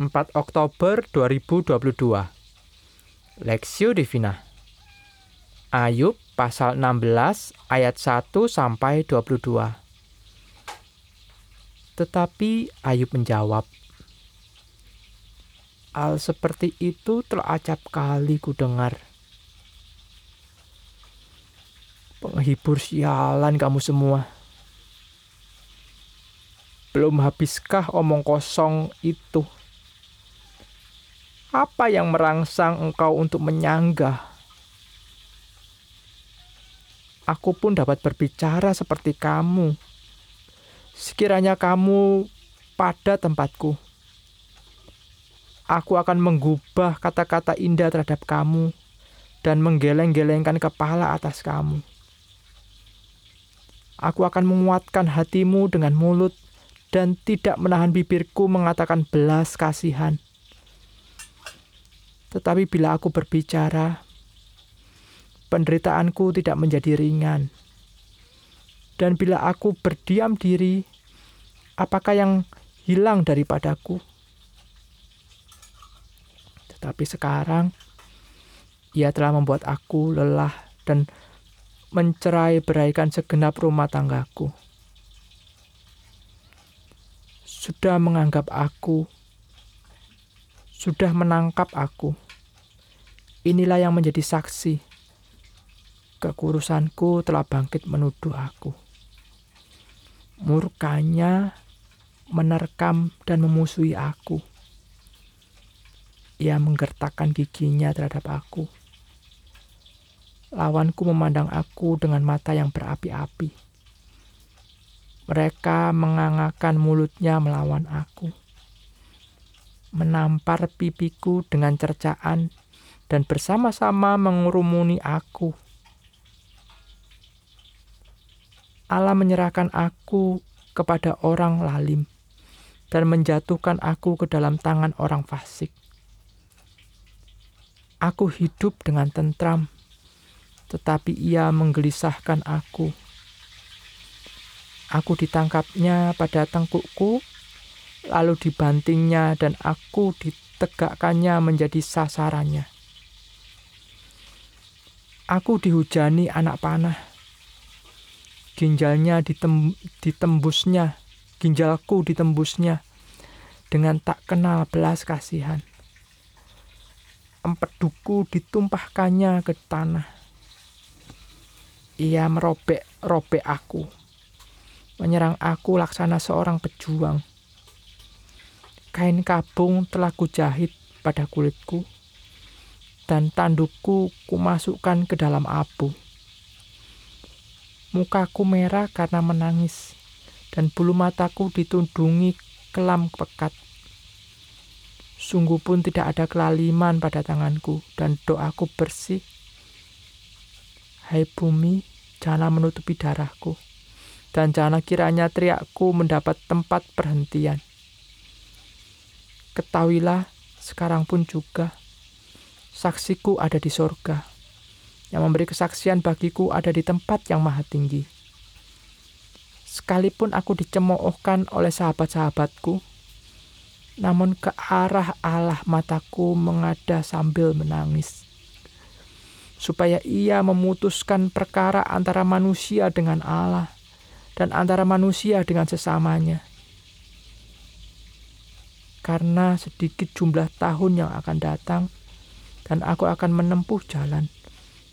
4 Oktober 2022 Lexio Divina. Ayub pasal 16 ayat 1 sampai 22 Tetapi Ayub menjawab Hal seperti itu telah acap kali ku dengar. Penghibur sialan kamu semua. Belum habiskah omong kosong itu? Apa yang merangsang engkau untuk menyanggah? Aku pun dapat berbicara seperti kamu. Sekiranya kamu pada tempatku, aku akan menggubah kata-kata indah terhadap kamu dan menggeleng-gelengkan kepala atas kamu. Aku akan menguatkan hatimu dengan mulut dan tidak menahan bibirku mengatakan belas kasihan. Tetapi bila aku berbicara, penderitaanku tidak menjadi ringan. Dan bila aku berdiam diri, apakah yang hilang daripadaku? Tetapi sekarang, ia telah membuat aku lelah dan mencerai beraikan segenap rumah tanggaku sudah menganggap aku, sudah menangkap aku. Inilah yang menjadi saksi. Kekurusanku telah bangkit menuduh aku. Murkanya menerkam dan memusuhi aku. Ia menggertakkan giginya terhadap aku. Lawanku memandang aku dengan mata yang berapi-api mereka mengangakan mulutnya melawan aku, menampar pipiku dengan cercaan, dan bersama-sama mengurumuni aku. Allah menyerahkan aku kepada orang lalim dan menjatuhkan aku ke dalam tangan orang fasik. Aku hidup dengan tentram, tetapi ia menggelisahkan aku Aku ditangkapnya pada tengkukku, lalu dibantingnya dan aku ditegakkannya menjadi sasarannya. Aku dihujani anak panah. Ginjalnya ditem, ditembusnya, ginjalku ditembusnya dengan tak kenal belas kasihan. Empeduku ditumpahkannya ke tanah. Ia merobek-robek aku menyerang aku laksana seorang pejuang. Kain kabung telah kujahit pada kulitku, dan tandukku kumasukkan ke dalam abu. Mukaku merah karena menangis, dan bulu mataku ditundungi kelam pekat. Sungguh pun tidak ada kelaliman pada tanganku, dan doaku bersih. Hai bumi, janganlah menutupi darahku dan janganlah kiranya teriakku mendapat tempat perhentian. Ketahuilah sekarang pun juga, saksiku ada di sorga, yang memberi kesaksian bagiku ada di tempat yang maha tinggi. Sekalipun aku dicemoohkan oleh sahabat-sahabatku, namun ke arah Allah mataku mengada sambil menangis. Supaya ia memutuskan perkara antara manusia dengan Allah dan antara manusia dengan sesamanya. Karena sedikit jumlah tahun yang akan datang, dan aku akan menempuh jalan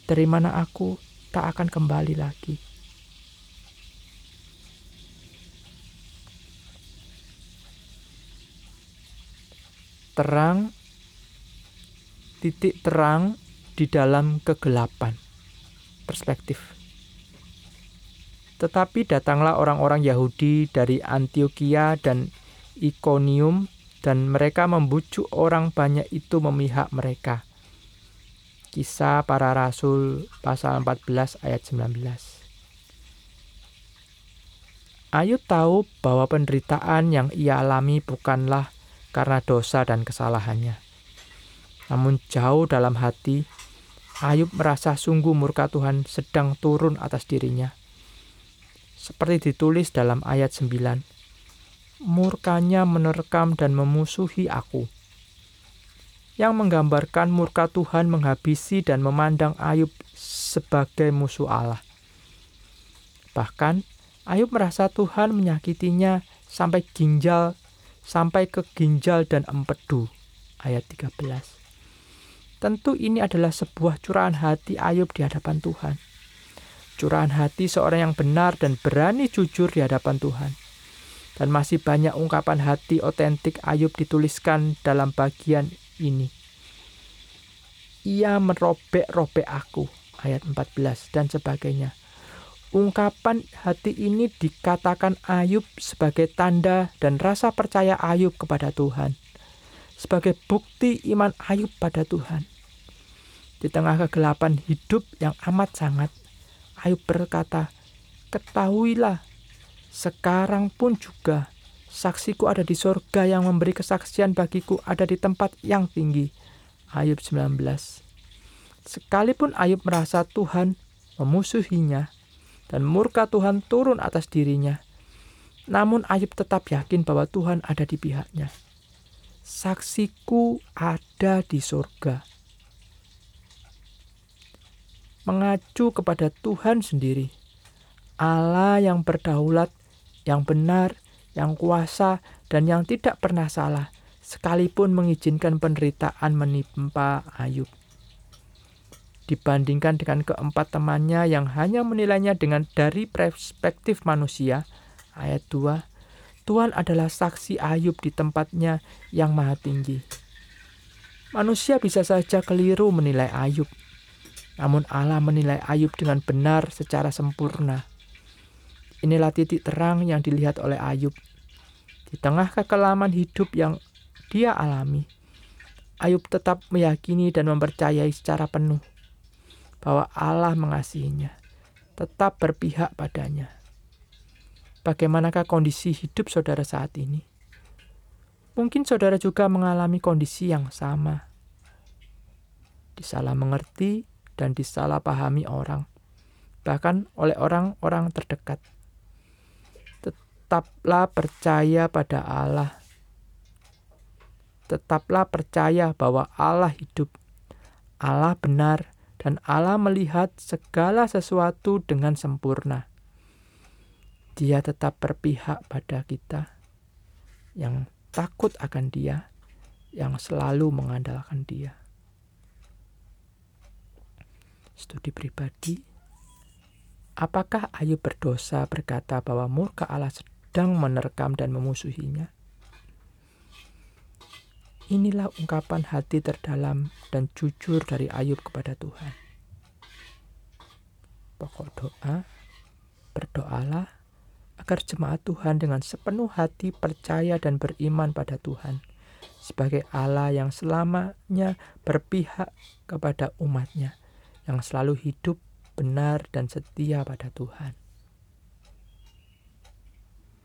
dari mana aku tak akan kembali lagi. Terang, titik terang di dalam kegelapan. Perspektif. Tetapi datanglah orang-orang Yahudi dari Antioquia dan Ikonium dan mereka membujuk orang banyak itu memihak mereka. Kisah para Rasul pasal 14 ayat 19. Ayub tahu bahwa penderitaan yang ia alami bukanlah karena dosa dan kesalahannya. Namun jauh dalam hati, Ayub merasa sungguh murka Tuhan sedang turun atas dirinya seperti ditulis dalam ayat 9. Murkanya menerkam dan memusuhi aku. yang menggambarkan murka Tuhan menghabisi dan memandang Ayub sebagai musuh Allah. Bahkan, Ayub merasa Tuhan menyakitinya sampai ginjal, sampai ke ginjal dan empedu. Ayat 13. Tentu ini adalah sebuah curahan hati Ayub di hadapan Tuhan. Curahan hati seorang yang benar dan berani jujur di hadapan Tuhan dan masih banyak ungkapan hati otentik Ayub dituliskan dalam bagian ini. Ia merobek-robek aku, ayat 14 dan sebagainya. Ungkapan hati ini dikatakan Ayub sebagai tanda dan rasa percaya Ayub kepada Tuhan. Sebagai bukti iman Ayub pada Tuhan. Di tengah kegelapan hidup yang amat sangat, Ayub berkata, Ketahuilah sekarang pun juga saksiku ada di sorga yang memberi kesaksian bagiku ada di tempat yang tinggi. Ayub 19 Sekalipun Ayub merasa Tuhan memusuhinya dan murka Tuhan turun atas dirinya, namun Ayub tetap yakin bahwa Tuhan ada di pihaknya. Saksiku ada di sorga. Mengacu kepada Tuhan sendiri, Allah yang berdaulat yang benar, yang kuasa, dan yang tidak pernah salah, sekalipun mengizinkan penderitaan menimpa Ayub. Dibandingkan dengan keempat temannya yang hanya menilainya dengan dari perspektif manusia, ayat 2, Tuhan adalah saksi Ayub di tempatnya yang maha tinggi. Manusia bisa saja keliru menilai Ayub, namun Allah menilai Ayub dengan benar secara sempurna Inilah titik terang yang dilihat oleh Ayub. Di tengah kekelaman hidup yang dia alami, Ayub tetap meyakini dan mempercayai secara penuh bahwa Allah mengasihinya, tetap berpihak padanya. Bagaimanakah kondisi hidup saudara saat ini? Mungkin saudara juga mengalami kondisi yang sama. Disalah mengerti dan disalahpahami orang, bahkan oleh orang-orang terdekat tetaplah percaya pada Allah. Tetaplah percaya bahwa Allah hidup, Allah benar, dan Allah melihat segala sesuatu dengan sempurna. Dia tetap berpihak pada kita yang takut akan Dia, yang selalu mengandalkan Dia. Studi pribadi, apakah Ayub berdosa berkata bahwa murka Allah sedang menerkam dan memusuhinya. Inilah ungkapan hati terdalam dan jujur dari Ayub kepada Tuhan. Pokok doa, berdoalah agar jemaat Tuhan dengan sepenuh hati percaya dan beriman pada Tuhan sebagai Allah yang selamanya berpihak kepada umatnya yang selalu hidup benar dan setia pada Tuhan.